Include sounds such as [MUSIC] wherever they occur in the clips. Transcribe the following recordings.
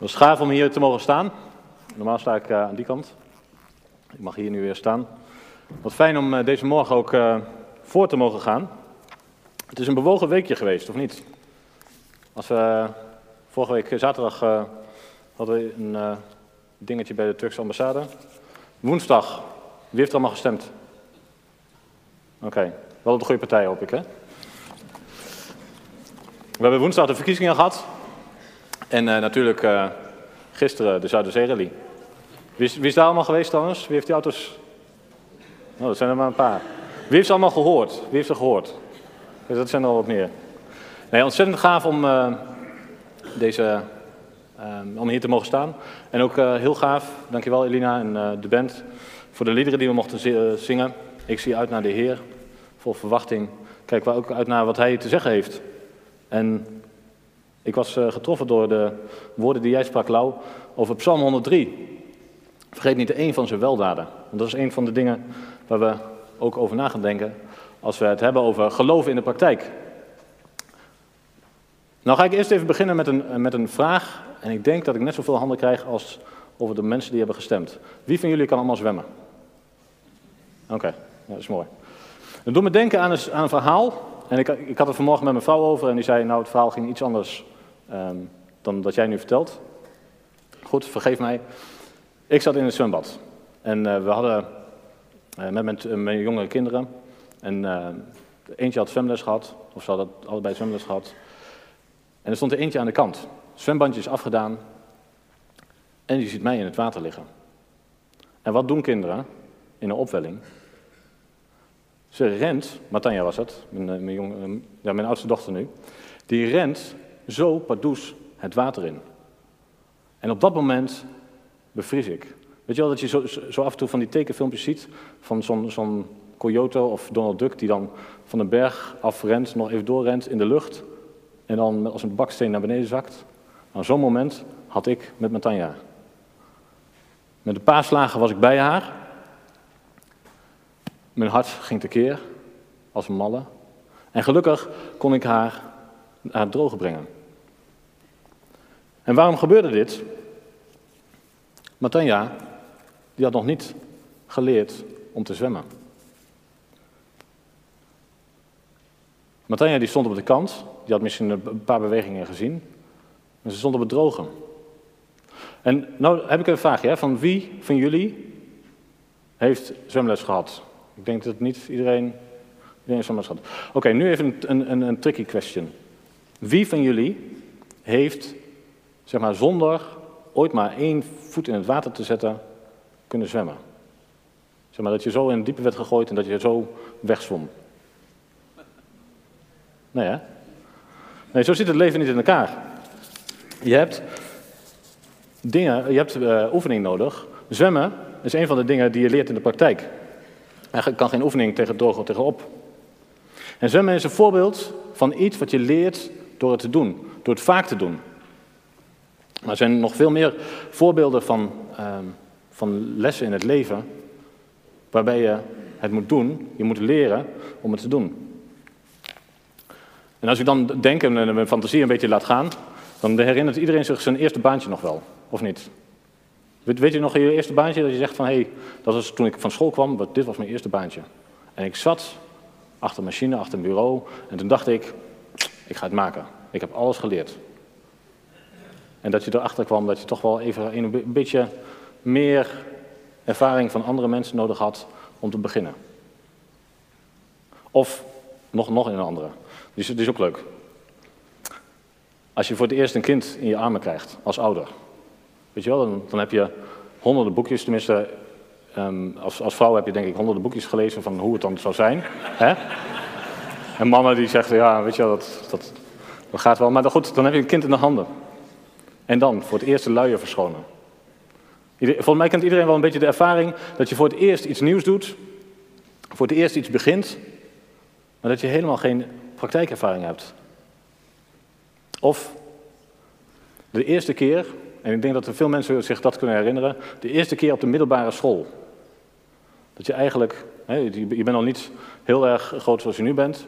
Het is gaaf om hier te mogen staan. Normaal sta ik uh, aan die kant. Ik mag hier nu weer staan. Wat fijn om uh, deze morgen ook uh, voor te mogen gaan. Het is een bewogen weekje geweest, of niet? Als we vorige week zaterdag hadden we een dingetje bij de Turkse ambassade. Woensdag, wie heeft er allemaal gestemd? Oké, wel op de goede partij hoop ik, hè? We hebben woensdag de verkiezingen gehad. En uh, natuurlijk uh, gisteren de Zuiderzeerally. Wie, is, wie is daar allemaal geweest trouwens? Wie heeft die auto's? Oh, dat zijn er maar een paar. Wie heeft ze allemaal gehoord? Wie heeft ze gehoord? Dus dat zijn er al wat meer. Nee, ontzettend gaaf om, uh, deze, om hier te mogen staan. En ook heel gaaf, dankjewel Elina en de band, voor de liederen die we mochten zingen. Ik zie uit naar de Heer, vol verwachting. Kijk we ook uit naar wat Hij te zeggen heeft. En ik was uh, getroffen door de woorden die jij sprak, Lau, over Psalm 103. Vergeet niet één van zijn weldaden. Want dat is een van de dingen waar we ook over na gaan denken als we het hebben over geloven in de praktijk. Nou ga ik eerst even beginnen met een, met een vraag. En ik denk dat ik net zoveel handen krijg als over de mensen die hebben gestemd. Wie van jullie kan allemaal zwemmen? Oké, dat is mooi. Dat doet me denken aan een, aan een verhaal. En ik, ik, had het vanmorgen met mijn vrouw over en die zei, nou het verhaal ging iets anders um, dan dat jij nu vertelt. Goed, vergeef mij. Ik zat in een zwembad. En uh, we hadden uh, met mijn, uh, mijn, jongere kinderen. En eentje had zwemles gehad, of ze hadden allebei zwemles gehad. En er stond er eentje aan de kant. Het zwembandje is afgedaan. En die ziet mij in het water liggen. En wat doen kinderen in een opwelling? Ze rent, Matanja was het, mijn, mijn, ja, mijn oudste dochter nu. Die rent zo pardoes het water in. En op dat moment bevries ik. Weet je wel dat je zo, zo af en toe van die tekenfilmpjes ziet van zo'n zo'n coyote of Donald Duck die dan van een berg afrent, nog even doorrent in de lucht en dan als een baksteen naar beneden zakt. Nou, zo'n moment had ik met mijn. Met een paar slagen was ik bij haar. Mijn hart ging tekeer als een malle. En gelukkig kon ik haar naar het droge brengen. En waarom gebeurde dit? Matanja, die had nog niet geleerd om te zwemmen. Matanja die stond op de kant, die had misschien een paar bewegingen gezien, maar ze stond op het droge. En nou heb ik een vraagje, van wie van jullie heeft zwemles gehad? Ik denk dat niet iedereen, iedereen zwemles gehad. Oké, nu even een, een, een tricky question. Wie van jullie heeft zeg maar, zonder ooit maar één voet in het water te zetten, kunnen zwemmen. Zeg maar, dat je zo in het diepe werd gegooid en dat je zo wegzwom. Nee, hè? Nee, zo zit het leven niet in elkaar. Je hebt dingen, je hebt uh, oefening nodig. Zwemmen is een van de dingen die je leert in de praktijk. Er kan geen oefening tegen door of tegenop. En zwemmen is een voorbeeld van iets wat je leert door het te doen, door het vaak te doen. Maar er zijn nog veel meer voorbeelden van, uh, van lessen in het leven waarbij je het moet doen, je moet leren om het te doen. En als ik dan denk en mijn fantasie een beetje laat gaan, dan herinnert iedereen zich zijn eerste baantje nog wel, of niet? Weet, weet je nog je eerste baantje dat je zegt van hé, hey, dat was toen ik van school kwam, dit was mijn eerste baantje. En ik zat achter een machine, achter een bureau en toen dacht ik, ik ga het maken. Ik heb alles geleerd. En dat je erachter kwam dat je toch wel even een beetje meer ervaring van andere mensen nodig had om te beginnen. Of nog, nog in een andere. Dus het is ook leuk. Als je voor het eerst een kind in je armen krijgt, als ouder. Weet je wel, dan, dan heb je honderden boekjes, tenminste, um, als, als vrouw heb je denk ik honderden boekjes gelezen van hoe het dan zou zijn. Hè? En mama die zegt, ja, weet je wel, dat, dat, dat gaat wel. Maar goed, dan heb je een kind in de handen. En dan voor het eerst de luier verschonen. Volgens mij kent iedereen wel een beetje de ervaring dat je voor het eerst iets nieuws doet, voor het eerst iets begint, maar dat je helemaal geen praktijkervaring hebt. Of de eerste keer, en ik denk dat er veel mensen zich dat kunnen herinneren, de eerste keer op de middelbare school. Dat je eigenlijk, je bent al niet heel erg groot zoals je nu bent.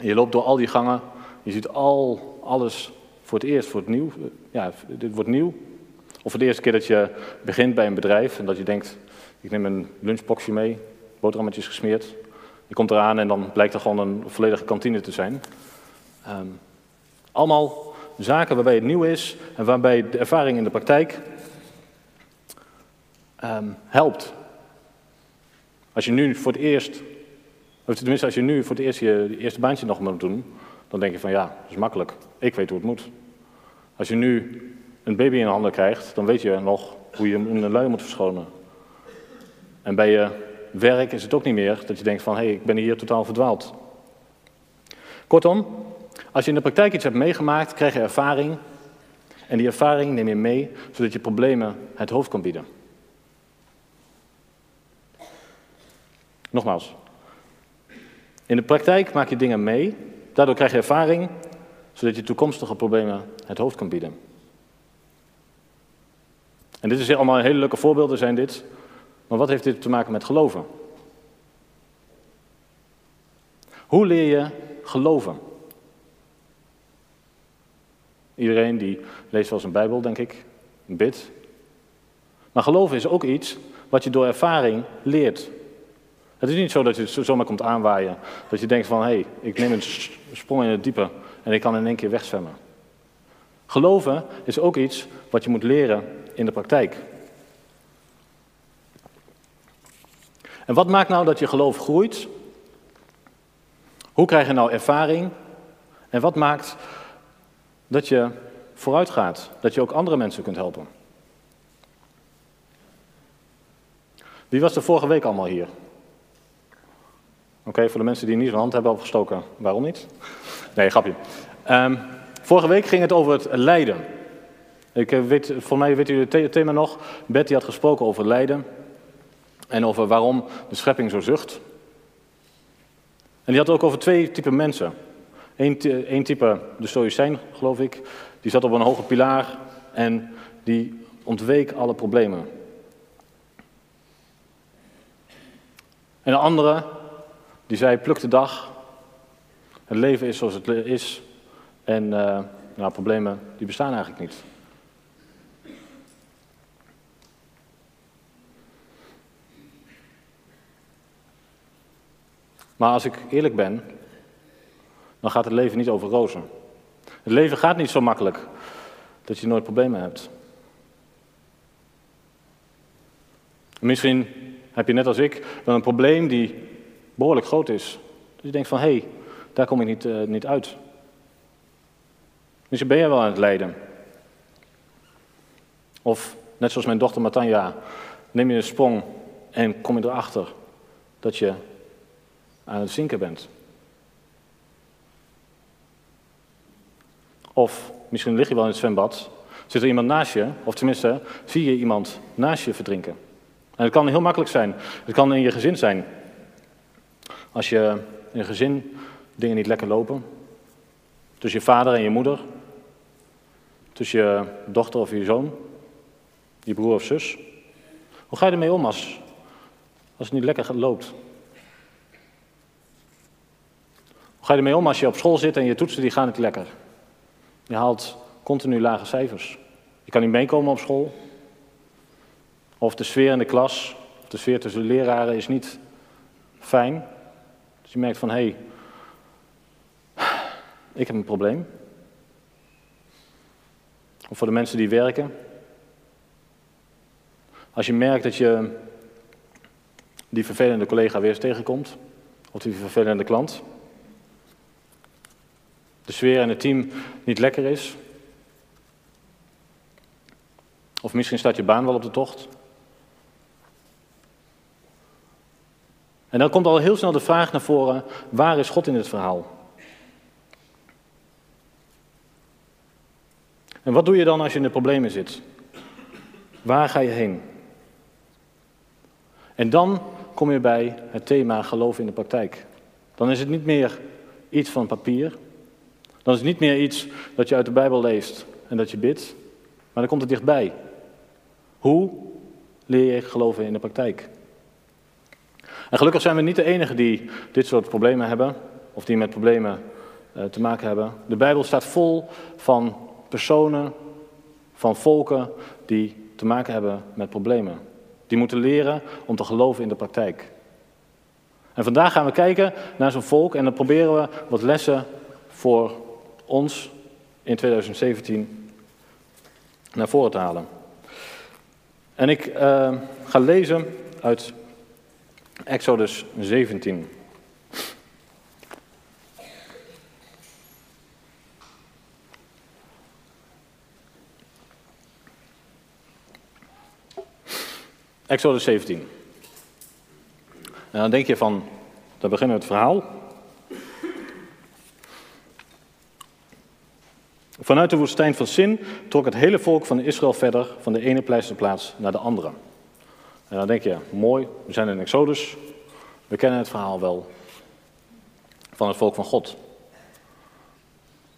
Je loopt door al die gangen, je ziet al alles voor het eerst, voor het nieuw, ja, dit wordt nieuw. Of voor de eerste keer dat je begint bij een bedrijf en dat je denkt, ik neem een lunchboxje mee, boterhammetjes gesmeerd. Je komt eraan en dan blijkt er gewoon een volledige kantine te zijn. Ehm, allemaal zaken waarbij het nieuw is en waarbij de ervaring in de praktijk ehm, helpt. Als je nu voor het eerst, of tenminste als je nu voor het eerst je, eerste baantje nog moet doen, dan denk je van ja, dat is makkelijk. Ik weet hoe het moet. Als je nu een baby in de handen krijgt, dan weet je nog hoe je hem in een lui moet verschonen. En bij je werk is het ook niet meer dat je denkt van hé, hey, ik ben hier totaal verdwaald. Kortom, als je in de praktijk iets hebt meegemaakt, krijg je ervaring. En die ervaring neem je mee, zodat je problemen het hoofd kan bieden. Nogmaals, in de praktijk maak je dingen mee, daardoor krijg je ervaring, zodat je toekomstige problemen het hoofd kan bieden. En dit is allemaal hele leuke voorbeelden zijn dit, maar wat heeft dit te maken met geloven? Hoe leer je geloven? Iedereen die leest wel een Bijbel, denk ik, een bid. Maar geloven is ook iets wat je door ervaring leert. Het is niet zo dat je zomaar komt aanwaaien. Dat je denkt van, hé, hey, ik neem een sprong in het diepe en ik kan in één keer wegzwemmen. Geloven is ook iets wat je moet leren in de praktijk. En wat maakt nou dat je geloof groeit? Hoe krijg je nou ervaring? En wat maakt dat je vooruit gaat, dat je ook andere mensen kunt helpen? Wie was er vorige week allemaal hier? Oké, voor de mensen die niet zijn hand hebben opgestoken, waarom niet? Nee, grapje. Um, vorige week ging het over het lijden. Ik eh, weet, voor mij weet u het thema nog. Betty had gesproken over lijden. En over waarom de schepping zo zucht. En die had ook over twee typen mensen. Eén type, de Stoïcijn, geloof ik, die zat op een hoge pilaar en die ontweek alle problemen. En de andere, die zei, pluk de dag. Het leven is zoals het is. En uh, nou, problemen, die bestaan eigenlijk niet. Maar als ik eerlijk ben, dan gaat het leven niet over rozen. Het leven gaat niet zo makkelijk dat je nooit problemen hebt. Misschien heb je net als ik wel een probleem die behoorlijk groot is. Dus je denkt van, hé, hey, daar kom ik niet, uh, niet uit. Misschien ben je wel aan het lijden. Of, net zoals mijn dochter Matanja, neem je een sprong en kom je erachter dat je aan het zinken bent. Of misschien lig je wel in het zwembad, zit er iemand naast je, of tenminste zie je iemand naast je verdrinken. En het kan heel makkelijk zijn. Het kan in je gezin zijn. Als je in een gezin dingen niet lekker lopen, tussen je vader en je moeder, tussen je dochter of je zoon, je broer of zus. Hoe ga je ermee om als, als het niet lekker loopt? ga je ermee om als je op school zit en je toetsen die gaan niet lekker? Je haalt continu lage cijfers. Je kan niet meekomen op school. Of de sfeer in de klas, of de sfeer tussen de leraren is niet fijn. Dus je merkt van, hé, hey, ik heb een probleem. Of voor de mensen die werken. Als je merkt dat je die vervelende collega weer eens tegenkomt, of die vervelende klant, de sfeer in het team niet lekker is. Of misschien staat je baan wel op de tocht. En dan komt al heel snel de vraag naar voren: waar is God in het verhaal? En wat doe je dan als je in de problemen zit? Waar ga je heen? En dan kom je bij het thema geloof in de praktijk. Dan is het niet meer iets van papier, dan is het niet meer iets dat je uit de Bijbel leest en dat je bidt, maar dan komt het dichtbij. Hoe leer je geloven in de praktijk? En gelukkig zijn we niet de enigen die dit soort problemen hebben, of die met problemen uh, te maken hebben. De Bijbel staat vol van personen, van volken die te maken hebben met problemen. Die moeten leren om te geloven in de praktijk. En vandaag gaan we kijken naar zo'n volk en dan proberen we wat lessen voor ons in 2017 naar voren te halen. En ik uh, ga lezen uit Exodus 17. Exodus 17. En dan denk je van, dan beginnen we het verhaal. Vanuit de woestijn van Sin trok het hele volk van Israël verder van de ene pleisterplaats naar de andere. En dan denk je, mooi, we zijn in Exodus, we kennen het verhaal wel van het volk van God.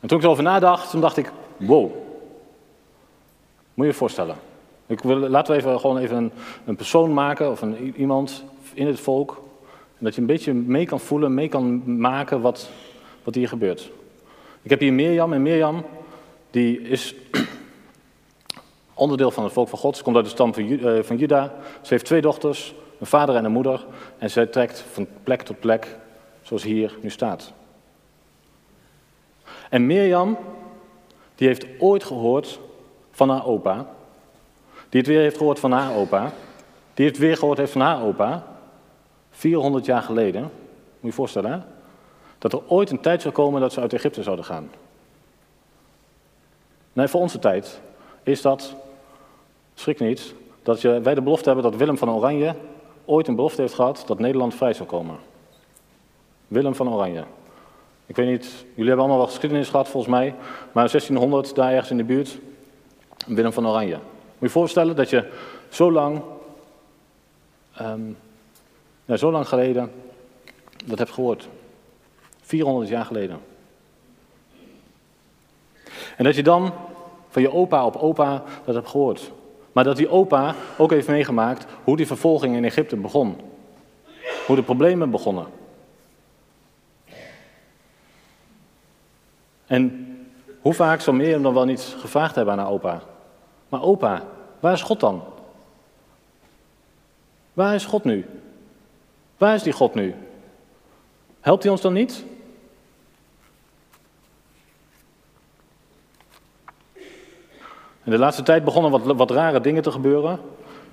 En toen ik erover nadacht, toen dacht ik, wow, moet je je voorstellen. Ik wil, laten we even, gewoon even een, een persoon maken of een, iemand in het volk. Dat je een beetje mee kan voelen, mee kan maken wat, wat hier gebeurt. Ik heb hier Mirjam en Mirjam die is onderdeel van het volk van God. Ze komt uit de stam van, uh, van Juda. Ze heeft twee dochters, een vader en een moeder. En zij trekt van plek tot plek, zoals hier nu staat. En Mirjam, die heeft ooit gehoord van haar opa. Die het weer heeft gehoord van haar opa. Die het weer gehoord heeft van haar opa. 400 jaar geleden. Moet je je voorstellen? Dat er ooit een tijd zou komen dat ze uit Egypte zouden gaan. Nee, voor onze tijd is dat, schrik niet, dat je, wij de belofte hebben dat Willem van Oranje ooit een belofte heeft gehad dat Nederland vrij zou komen. Willem van Oranje. Ik weet niet, jullie hebben allemaal wel geschiedenis gehad volgens mij, maar 1600 daar ergens in de buurt, Willem van Oranje. Moet je je voorstellen dat je zo lang, um, zo lang geleden dat hebt gehoord. 400 jaar geleden. En dat je dan van je opa op opa dat hebt gehoord. Maar dat die opa ook heeft meegemaakt hoe die vervolging in Egypte begon. Hoe de problemen begonnen. En hoe vaak zou Mirjam dan wel niet gevraagd hebben aan haar opa? Maar opa, waar is God dan? Waar is God nu? Waar is die God nu? Helpt hij ons dan niet? In de laatste tijd begonnen wat, wat rare dingen te gebeuren.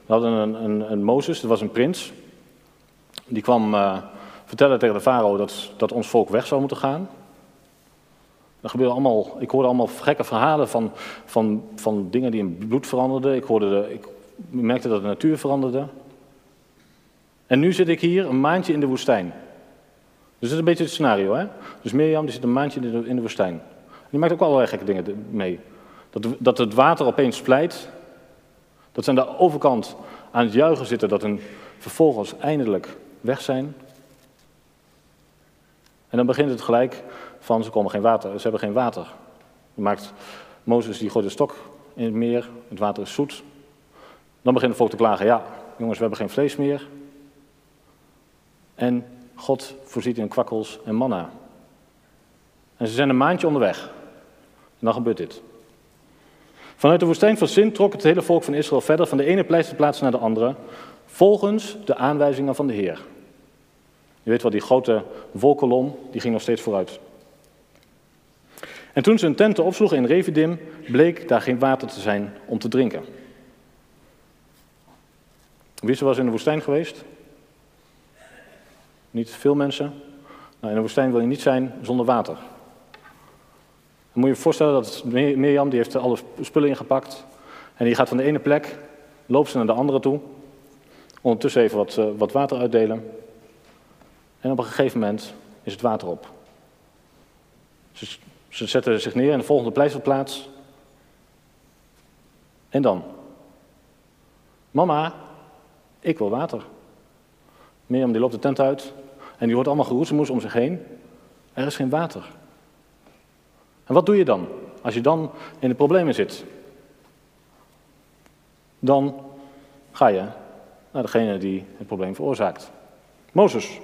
We hadden een, een, een Mozes, dat was een prins. Die kwam uh, vertellen tegen de farao dat, dat ons volk weg zou moeten gaan. Er gebeurde allemaal, ik hoorde allemaal gekke verhalen van, van, van dingen die in bloed veranderden. Ik, hoorde de, ik merkte dat de natuur veranderde. En nu zit ik hier een maandje in de woestijn. Dus dat is een beetje het scenario. Hè? Dus Mirjam die zit een maandje in de, in de woestijn. Die maakt ook allerlei gekke dingen mee. Dat, dat het water opeens splijt. Dat ze aan de overkant aan het juichen zitten dat hun vervolgens eindelijk weg zijn. En dan begint het gelijk van ze, komen geen water, ze hebben geen water. Dan maakt Mozes die gooit een stok in het meer, het water is zoet. Dan begint het volk te klagen, ja jongens we hebben geen vlees meer. En God voorziet in kwakkels en manna. En ze zijn een maandje onderweg. En dan gebeurt dit. Vanuit de woestijn van Sin trok het hele volk van Israël verder van de ene pleisterplaats naar de andere, volgens de aanwijzingen van de Heer. Je weet wel, die grote wolkolom, die ging nog steeds vooruit. En toen ze hun tenten opsloegen in Revidim, bleek daar geen water te zijn om te drinken. Wie is was in de woestijn geweest? Niet veel mensen. Nou, in de woestijn wil je niet zijn zonder water moet je je voorstellen dat Mirjam, die heeft alle spullen ingepakt. En die gaat van de ene plek, loopt ze naar de andere toe. Ondertussen even wat, eh, wat water uitdelen. En op een gegeven moment is het water op. Ze, ze zetten zich neer in de volgende pleisterplaats. En dan? Mama, ik wil water. Mirjam die loopt de tent uit en die hoort allemaal geroezemoes om zich heen. Er is geen water. En wat doe je dan als je dan in de problemen zit? Dan ga je naar degene die het probleem veroorzaakt. Mozes.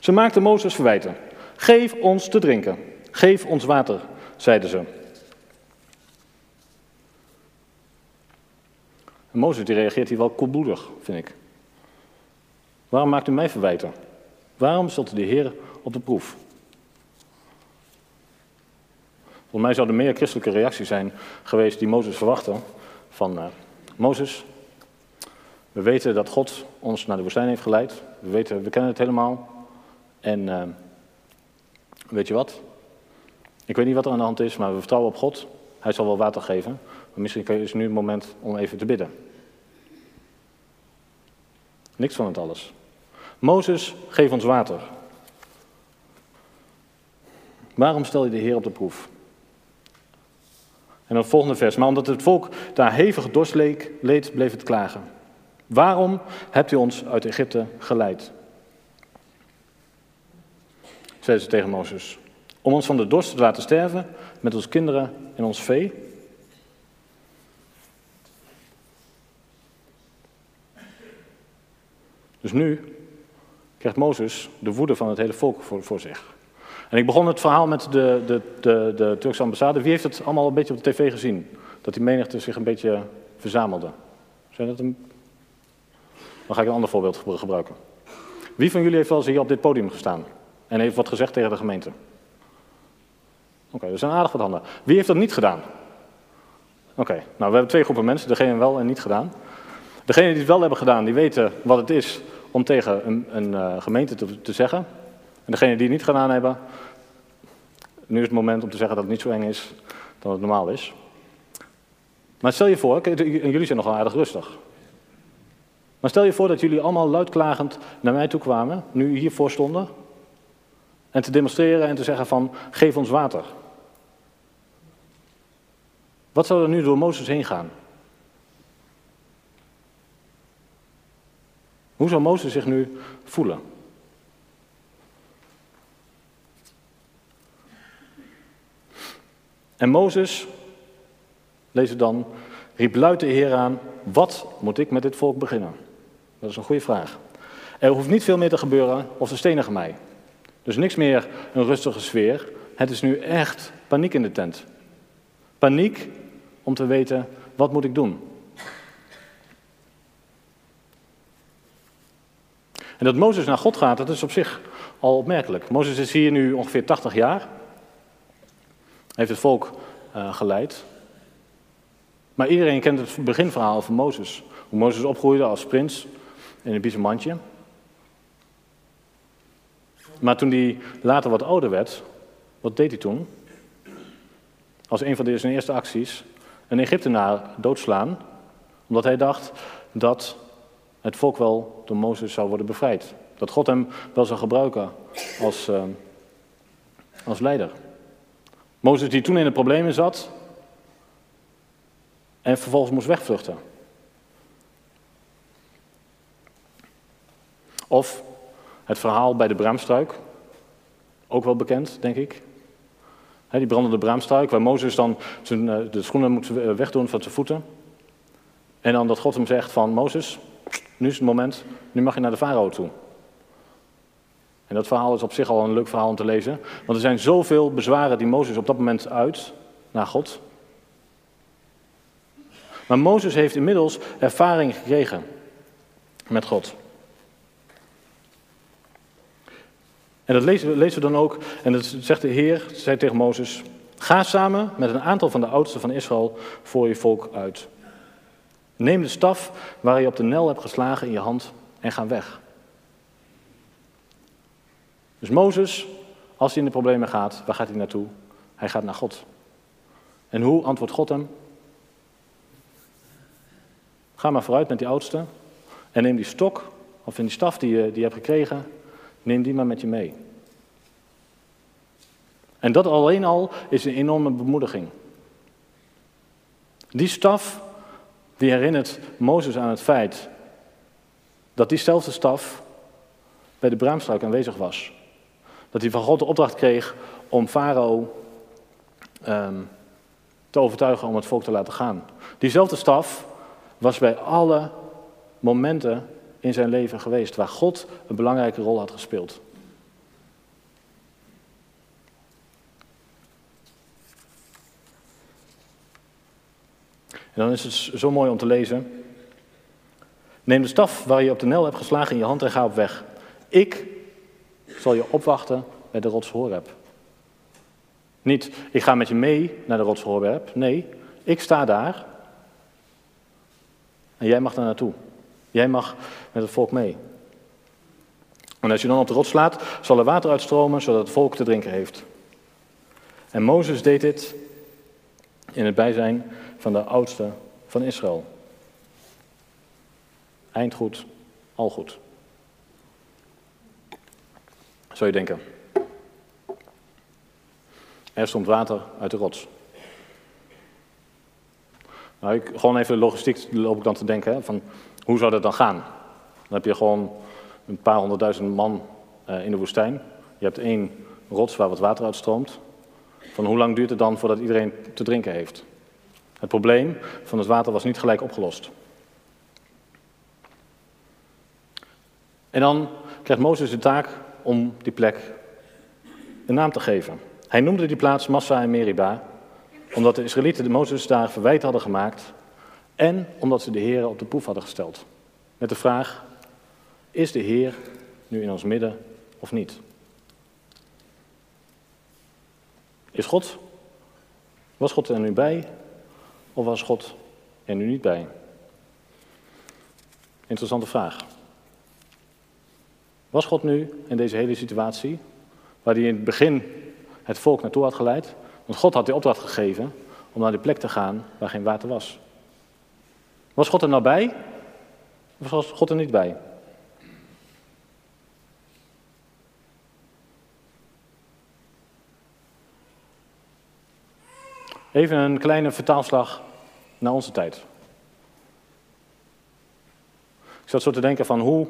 Ze maakten Mozes verwijten. Geef ons te drinken. Geef ons water, zeiden ze. En Mozes die reageert hier wel koelbloedig, vind ik. Waarom maakt u mij verwijten? Waarom stelt u de Heer op de proef? Volgens mij zou er meer christelijke reactie zijn geweest die Mozes verwachtte. Van uh, Mozes, we weten dat God ons naar de woestijn heeft geleid. We, weten, we kennen het helemaal. En uh, weet je wat? Ik weet niet wat er aan de hand is, maar we vertrouwen op God. Hij zal wel water geven. Misschien is nu het moment om even te bidden. Niks van het alles. Mozes, geef ons water. Waarom stel je de Heer op de proef? En dan het volgende vers. Maar omdat het volk daar hevig dorst leed, bleef het klagen. Waarom hebt u ons uit Egypte geleid? Zeiden ze tegen Mozes. Om ons van de dorst te laten sterven met onze kinderen en ons vee? Dus nu krijgt Mozes de woede van het hele volk voor, voor zich. En ik begon het verhaal met de, de, de, de Turkse ambassade. Wie heeft het allemaal een beetje op de tv gezien? Dat die menigte zich een beetje verzamelde. Zijn dat een... Dan ga ik een ander voorbeeld gebruiken. Wie van jullie heeft wel eens hier op dit podium gestaan en heeft wat gezegd tegen de gemeente? Oké, okay, er zijn aardig wat handen. Wie heeft dat niet gedaan? Oké, nou we hebben twee groepen mensen, degene wel en niet gedaan. Degenen die het wel hebben gedaan, die weten wat het is om tegen een, een uh, gemeente te, te zeggen. En degenen die het niet gedaan hebben, nu is het moment om te zeggen dat het niet zo eng is dan het normaal is. Maar stel je voor, jullie zijn nogal aardig rustig. Maar stel je voor dat jullie allemaal luidklagend naar mij toe kwamen, nu hiervoor stonden, en te demonstreren en te zeggen van, geef ons water. Wat zou er nu door Mozes heen gaan? Hoe zou Mozes zich nu voelen? En Mozes, het dan, riep luid de Heer aan, wat moet ik met dit volk beginnen? Dat is een goede vraag. Er hoeft niet veel meer te gebeuren of ze stenigen mij. Dus niks meer een rustige sfeer. Het is nu echt paniek in de tent. Paniek om te weten, wat moet ik doen? En dat Mozes naar God gaat, dat is op zich al opmerkelijk. Mozes is hier nu ongeveer 80 jaar. Heeft het volk uh, geleid. Maar iedereen kent het beginverhaal van Mozes. Hoe Mozes opgroeide als prins in een biezenmandje. Maar toen hij later wat ouder werd, wat deed hij toen? Als een van zijn eerste acties, een Egyptenaar doodslaan, omdat hij dacht dat het volk wel door Mozes zou worden bevrijd. Dat God hem wel zou gebruiken als, uh, als leider. Mozes die toen in de problemen zat en vervolgens moest wegvluchten. Of het verhaal bij de braamstruik, ook wel bekend, denk ik. die brandende braamstruik, waar Mozes dan eh, de schoenen moet wegdoen van zijn voeten. En dan dat God hem zegt van Mozes, nu is het moment, nu mag je naar de farao toe. En dat verhaal is op zich al een leuk verhaal om te lezen. Want er zijn zoveel bezwaren die Mozes op dat moment uit naar God. Maar Mozes heeft inmiddels ervaring gekregen met God. En dat lezen we, lezen we dan ook, en dat zegt de Heer, zei tegen Mozes, ga samen met een aantal van de oudsten van Israël voor je volk uit. Neem de staf waar je op de nel hebt geslagen in je hand en ga weg. Dus Mozes, als hij in de problemen gaat, waar gaat hij naartoe? Hij gaat naar God. En hoe antwoordt God hem? Ga maar vooruit met die oudste en neem die stok, of in die staf die je, die je hebt gekregen, neem die maar met je mee. En dat alleen al is een enorme bemoediging. Die staf, die herinnert Mozes aan het feit dat diezelfde staf bij de braamstruik aanwezig was. Dat hij van God de opdracht kreeg om Farao um, te overtuigen om het volk te laten gaan. Diezelfde staf was bij alle momenten in zijn leven geweest waar God een belangrijke rol had gespeeld. En dan is het zo mooi om te lezen Neem de staf waar je op de nel hebt geslagen in je hand en ga op weg. Ik zal je opwachten bij de rots Horeb. Niet, ik ga met je mee naar de rots Horeb. Nee, ik sta daar en jij mag daar naartoe. Jij mag met het volk mee. En als je dan op de rots slaat, zal er water uitstromen, zodat het volk te drinken heeft. En Mozes deed dit in het bijzijn van de oudste van Israël. Eindgoed, al goed. Zou je denken. Er stond water uit de rots. Nou, ik, gewoon even logistiek loop ik dan te denken, van hoe zou dat dan gaan? Dan heb je gewoon een paar honderdduizend man uh, in de woestijn. Je hebt één rots waar wat water uitstroomt. Van hoe lang duurt het dan voordat iedereen te drinken heeft? Het probleem van het water was niet gelijk opgelost. En dan krijgt Mozes de taak om die plek een naam te geven. Hij noemde die plaats Massa en Meriba, omdat de Israëlieten de Mozes daar verwijt hadden gemaakt en omdat ze de Heer op de proef hadden gesteld. Met de vraag, is de Heer nu in ons midden of niet? Is God, was God er nu bij of was God er nu niet bij? Interessante vraag. Was God nu in deze hele situatie, waar hij in het begin het volk naartoe had geleid? Want God had die opdracht gegeven om naar die plek te gaan waar geen water was. Was God er nou bij? Of was God er niet bij? Even een kleine vertaalslag naar onze tijd. Ik zat zo te denken van hoe,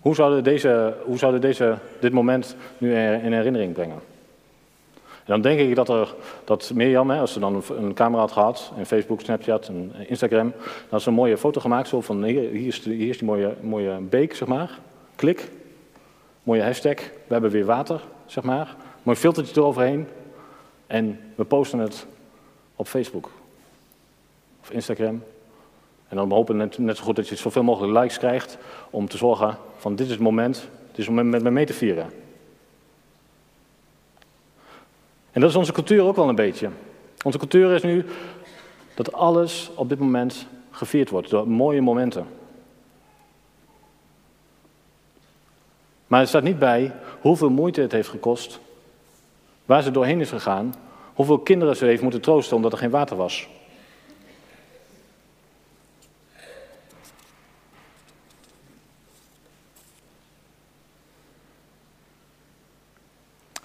hoe zouden, deze, hoe zouden deze, dit moment nu in herinnering brengen? En dan denk ik dat, er, dat Mirjam, hè, als ze dan een, camera had gehad, en Facebook, Snapchat en Instagram, dan ze een mooie foto gemaakt, zo van hier, hier, is, hier is die mooie, mooie beek, zeg maar. Klik, mooie hashtag, we hebben weer water, zeg maar. Mooi filtertje eroverheen. En we posten het op Facebook of Instagram. En dan hopen net, net zo goed dat je zoveel mogelijk likes krijgt om te zorgen van dit is het moment, dit is om met me mee te vieren. En dat is onze cultuur ook wel een beetje. Onze cultuur is nu dat alles op dit moment gevierd wordt door mooie momenten. Maar er staat niet bij hoeveel moeite het heeft gekost, waar ze doorheen is gegaan, hoeveel kinderen ze heeft moeten troosten omdat er geen water was.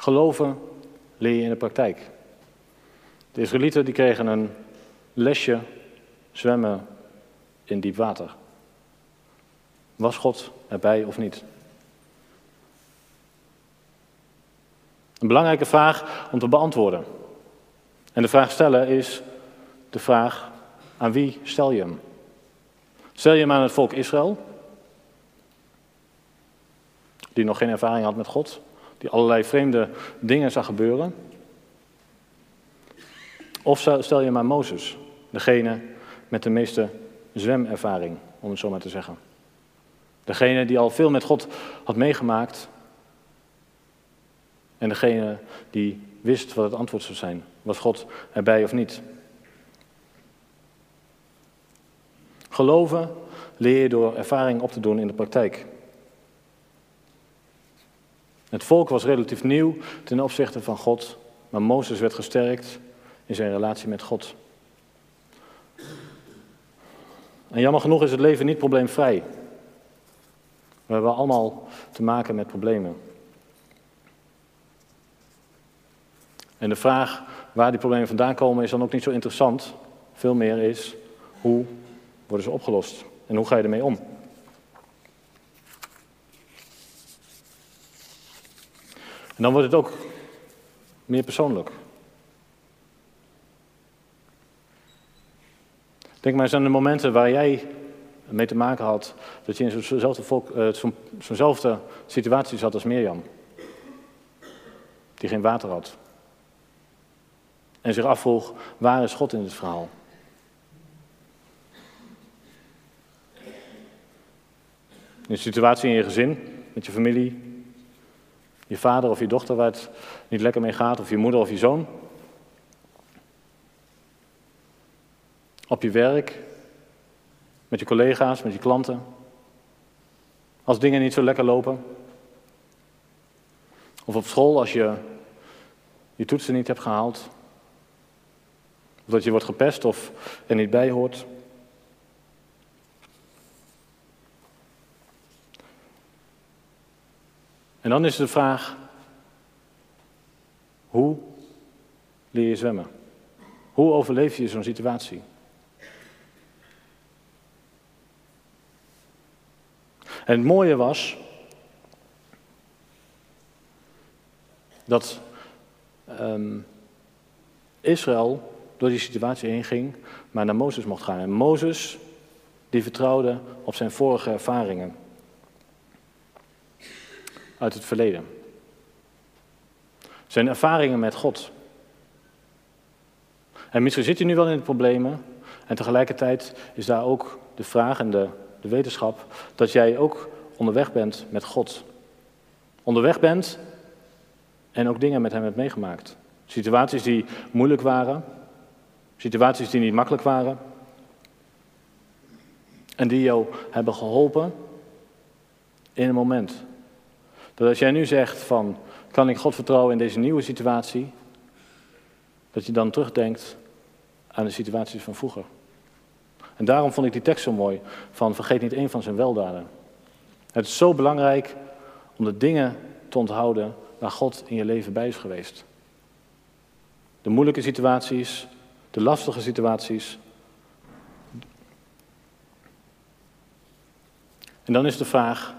Geloven leer je in de praktijk. De Israëlieten die kregen een lesje zwemmen in diep water. Was God erbij of niet? Een belangrijke vraag om te beantwoorden. En de vraag stellen is de vraag: aan wie stel je hem? Stel je hem aan het volk Israël, die nog geen ervaring had met God, die allerlei vreemde dingen zag gebeuren? Of stel je maar Mozes, degene met de meeste zwemervaring, om het zo maar te zeggen. Degene die al veel met God had meegemaakt. En degene die wist wat het antwoord zou zijn. Was God erbij of niet? Geloven leer je door ervaring op te doen in de praktijk. Het volk was relatief nieuw ten opzichte van God, maar Mozes werd gesterkt in zijn relatie met God. En jammer genoeg is het leven niet probleemvrij. We hebben allemaal te maken met problemen. En de vraag waar die problemen vandaan komen is dan ook niet zo interessant. Veel meer is hoe worden ze opgelost en hoe ga je ermee om? En dan wordt het ook meer persoonlijk. Denk maar eens aan de momenten waar jij mee te maken had dat je in uh, zo'nzelfde situatie zat als Mirjam. Die geen water had. En zich afvroeg, waar is God in dit verhaal? In een situatie in je gezin, met je familie, je vader of je dochter waar het niet lekker mee gaat, of je moeder of je zoon. Op je werk, met je collega's, met je klanten. Als dingen niet zo lekker lopen. Of op school als je je toetsen niet hebt gehaald. Of dat je wordt gepest of er niet bij hoort. En dan is de vraag, hoe leer je zwemmen? Hoe overleef je zo'n situatie? En het mooie was dat um, Israël door die situatie heen ging, maar naar Mozes mocht gaan. En Mozes, die vertrouwde op zijn vorige ervaringen uit het verleden. Zijn ervaringen met God. En misschien zit je nu wel in de problemen. En tegelijkertijd is daar ook de vraag en de, de wetenschap dat jij ook onderweg bent met God. Onderweg bent en ook dingen met hem hebt meegemaakt. Situaties die moeilijk waren, situaties die niet makkelijk waren. En die jou hebben geholpen in een moment. Dat als jij nu zegt van, kan ik God vertrouwen in deze nieuwe situatie? Dat je dan terugdenkt aan de situaties van vroeger. En daarom vond ik die tekst zo mooi, van vergeet niet één van zijn weldaden. Het is zo belangrijk om de dingen te onthouden waar God in je leven bij is geweest. De moeilijke situaties, de lastige situaties. En dan is de vraag,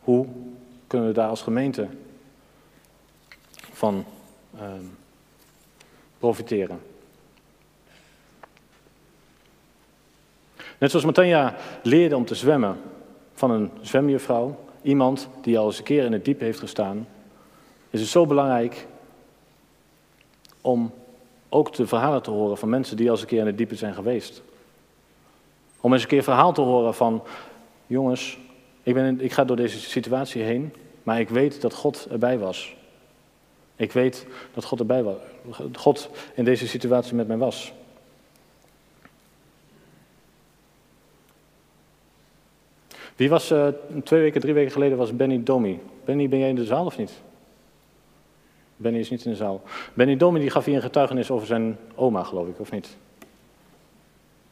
hoe kunnen we daar als gemeente van ehm, profiteren? Net zoals Matanja leerde om te zwemmen van een zwemjuffrouw, iemand die al eens een keer in het diep heeft gestaan, is het zo belangrijk om ook de verhalen te horen van mensen die al eens een keer in het diepe zijn geweest. Om eens een keer verhaal te horen van, jongens, ik, ben ik ga door deze situatie heen, maar ik weet dat God erbij was. Ik weet dat God erbij was. God in deze situatie met mij was. Wie was uh, twee weken, drie weken geleden was Benny Domi. Benny, ben jij in de zaal of niet? Benny is niet in de zaal. Benny Domi die gaf hier een getuigenis over zijn oma, geloof ik, of niet?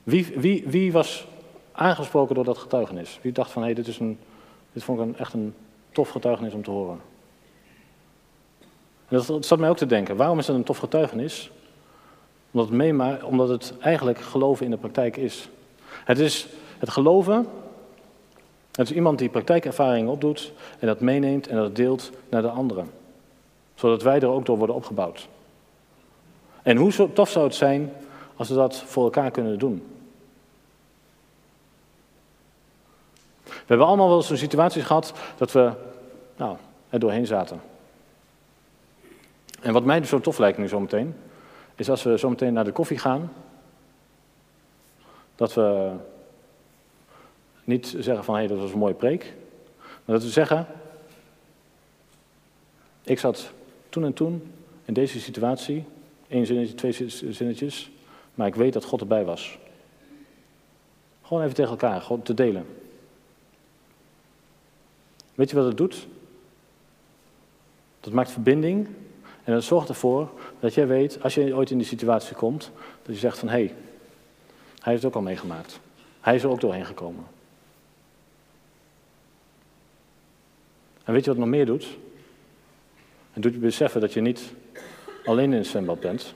Wie, wie, wie was aangesproken door dat getuigenis? Wie dacht van, hé, hey, dit, is een, dit vond ik een, echt een tof getuigenis om te horen? En dat zat mij ook te denken. Waarom is dat een tof getuigenis? Omdat het, meema omdat het eigenlijk geloven in de praktijk is. Het is het geloven het is iemand die praktijkervaringen opdoet en dat meeneemt en dat deelt naar de anderen. Zodat wij er ook door worden opgebouwd. En hoe tof zou het zijn als we dat voor elkaar kunnen doen? We hebben allemaal wel zo'n situaties gehad dat we nou, er doorheen zaten. En wat mij dus zo tof lijkt nu zometeen, is als we zometeen naar de koffie gaan, dat we niet zeggen van hé, hey, dat was een mooie preek. Maar dat we zeggen, ik zat toen en toen in deze situatie, één zinnetje, twee zinnetjes, maar ik weet dat God erbij was. Gewoon even tegen elkaar, gewoon te delen. Weet je wat het doet? Dat maakt verbinding en dat zorgt ervoor dat jij weet, als je ooit in die situatie komt, dat je zegt van hé, hey, hij heeft het ook al meegemaakt. Hij is er ook doorheen gekomen. En weet je wat het nog meer doet? Het doet je beseffen dat je niet alleen in het zwembad bent,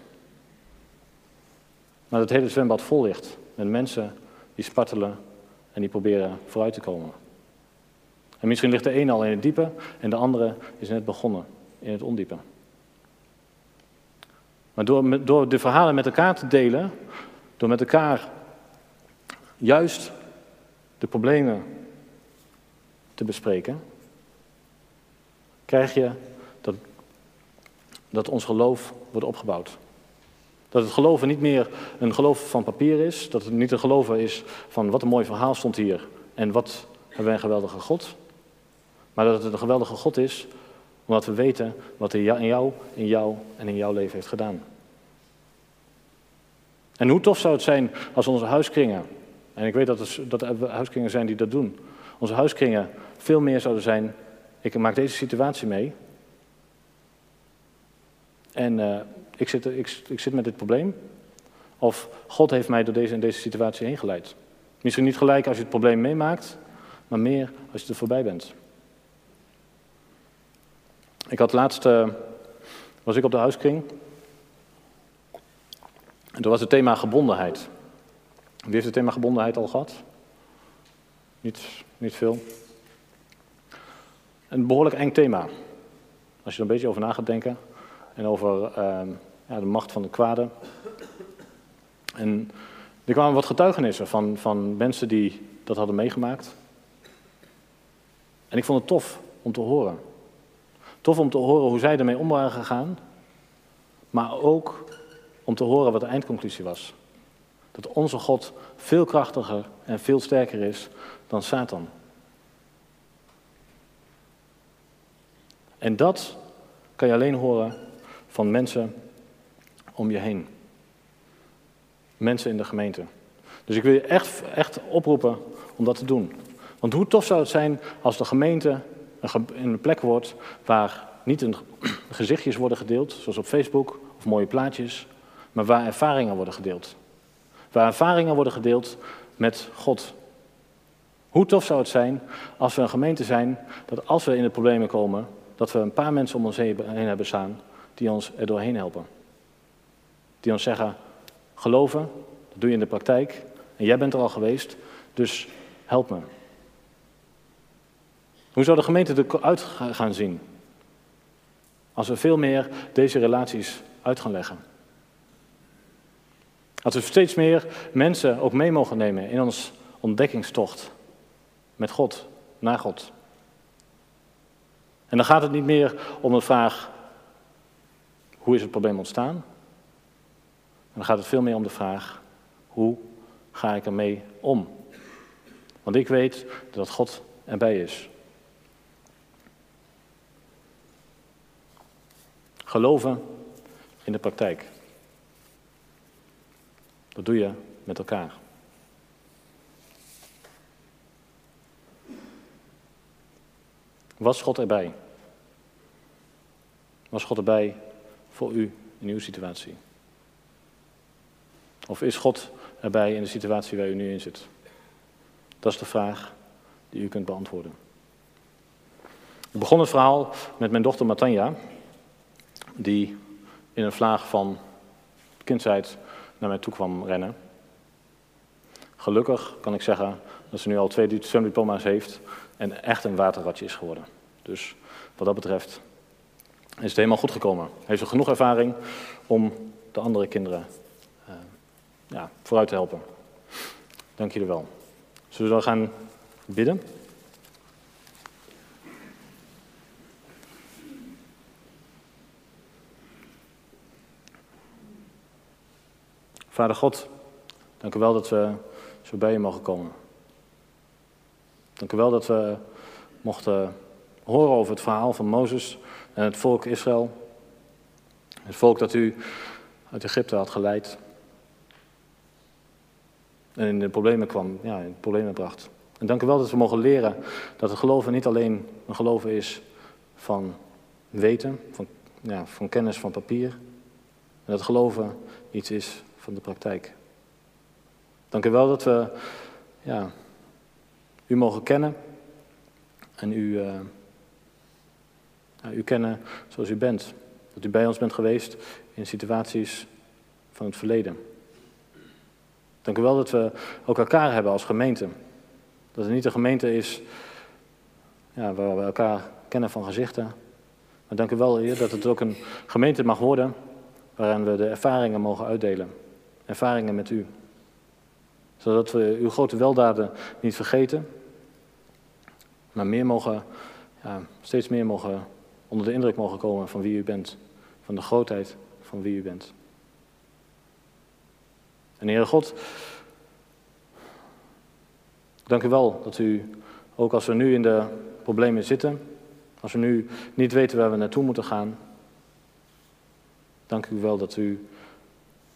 maar dat het hele zwembad vol ligt met mensen die spartelen en die proberen vooruit te komen. En misschien ligt de een al in het diepe en de andere is net begonnen in het ondiepe. Maar door, door de verhalen met elkaar te delen, door met elkaar juist de problemen te bespreken, krijg je dat, dat ons geloof wordt opgebouwd. Dat het geloven niet meer een geloof van papier is, dat het niet een geloven is van wat een mooi verhaal stond hier en wat hebben wij een geweldige God. Maar dat het een geweldige God is, omdat we weten wat hij in jou, in jou en in jouw leven heeft gedaan. En hoe tof zou het zijn als onze huiskringen, en ik weet dat, het, dat er huiskringen zijn die dat doen, onze huiskringen veel meer zouden zijn, ik maak deze situatie mee. En uh, ik, zit, ik, ik zit met dit probleem. Of God heeft mij door deze en deze situatie heen geleid. Misschien niet gelijk als je het probleem meemaakt, maar meer als je er voorbij bent. Ik had laatst, uh, was ik op de huiskring. En toen was het thema gebondenheid. Wie heeft het thema gebondenheid al gehad? Niet, niet veel. Een behoorlijk eng thema. Als je er een beetje over na gaat denken. En over uh, ja, de macht van de kwade. En er kwamen wat getuigenissen van, van mensen die dat hadden meegemaakt. En ik vond het tof om te horen. Tof om te horen hoe zij ermee om waren gegaan. Maar ook om te horen wat de eindconclusie was. Dat onze God veel krachtiger en veel sterker is dan Satan. En dat kan je alleen horen van mensen om je heen. Mensen in de gemeente. Dus ik wil je echt, echt oproepen om dat te doen. Want hoe tof zou het zijn als de gemeente een plek wordt waar niet een [CLEARS THROAT] gezichtjes worden gedeeld, zoals op Facebook of mooie plaatjes, maar waar ervaringen worden gedeeld. Waar ervaringen worden gedeeld met God. Hoe tof zou het zijn als we een gemeente zijn dat als we in de problemen komen, dat we een paar mensen om ons heen hebben staan die ons er doorheen helpen. Die ons zeggen, geloven, dat doe je in de praktijk en jij bent er al geweest, dus help me. Hoe zou de gemeente eruit gaan zien? Als we veel meer deze relaties uit gaan leggen. Als we steeds meer mensen ook mee mogen nemen in ons ontdekkingstocht met God, naar God. En dan gaat het niet meer om de vraag, hoe is het probleem ontstaan? Dan gaat het veel meer om de vraag, hoe ga ik ermee om? Want ik weet dat God erbij is. Geloven in de praktijk. Dat doe je met elkaar. Was God erbij? Was God erbij voor u in uw situatie? Of is God erbij in de situatie waar u nu in zit? Dat is de vraag die u kunt beantwoorden. Ik begon het verhaal met mijn dochter Matanja, die in een vlaag van kindsheid naar mij toe kwam rennen. Gelukkig kan ik zeggen dat ze nu al twee zwemdiploma's heeft en echt een waterratje is geworden. Dus wat dat betreft is het helemaal goed gekomen. Heeft ze genoeg ervaring om de andere kinderen uh, ja, vooruit te helpen. Dank jullie wel. Zullen we dan gaan bidden? Vader God, dank u wel dat we zo bij je mogen komen. Dank u wel dat we mochten horen over het verhaal van Mozes en het volk Israël. Het volk dat u uit Egypte had geleid. En in de problemen kwam, ja, in de problemen bracht. En dank u wel dat we mogen leren dat het geloven niet alleen een geloven is van weten, van, ja, van kennis van papier. En dat geloven iets is van de praktijk. Dank u wel dat we ja, u mogen kennen en u, uh, u kennen zoals u bent. Dat u bij ons bent geweest in situaties van het verleden. Dank u wel dat we ook elkaar hebben als gemeente. Dat het niet een gemeente is ja, waar we elkaar kennen van gezichten. Maar dank u wel, Heer, dat het ook een gemeente mag worden waarin we de ervaringen mogen uitdelen ervaringen met u. Zodat we uw grote weldaden niet vergeten, maar meer mogen, steeds meer mogen, onder de indruk mogen komen van wie u bent. Van de grootheid van wie u bent. En Heere God, dank u wel dat u Ook als we nu in de problemen zitten, als we nu niet weten waar we naartoe moeten gaan. Dank u wel dat u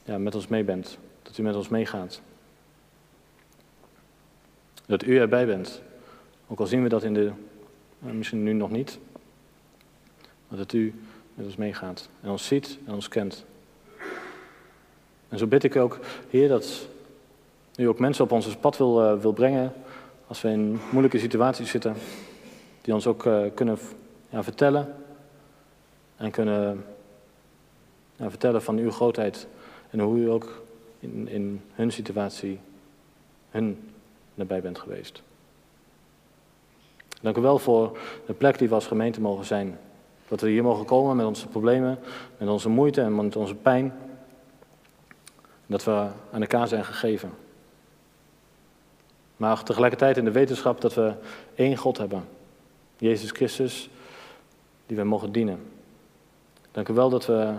ja, met ons mee bent, dat u met ons meegaat. Dat u erbij bent. Ook al zien we dat in de, eh, misschien nu nog niet, maar dat u met ons meegaat en ons ziet en ons kent. En zo bid ik ook, Heer, dat u ook mensen op ons pad wil, uh, wil brengen als we in moeilijke situaties zitten, die ons ook uh, kunnen ja, vertellen en kunnen ja, vertellen van uw grootheid en hoe u ook in, in hun situatie hun nabij bent geweest. Dank u wel voor de plek die we als gemeente mogen zijn. Dat we hier mogen komen met onze problemen, met onze moeite en met onze pijn. Dat we aan elkaar zijn gegeven. Maar tegelijkertijd in de wetenschap dat we één God hebben. Jezus Christus, die we mogen dienen. Dank u wel dat we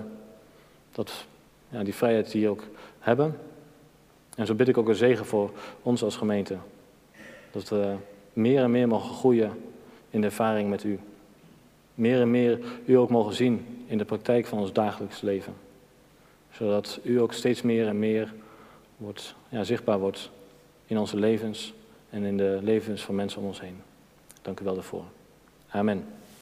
dat, ja, die vrijheid die ook hebben. En zo bid ik ook een zegen voor ons als gemeente. Dat we meer en meer mogen groeien in de ervaring met u. Meer en meer u ook mogen zien in de praktijk van ons dagelijks leven. Zodat u ook steeds meer en meer wordt, ja, zichtbaar wordt in onze levens en in de levens van mensen om ons heen. Dank u wel daarvoor. Amen.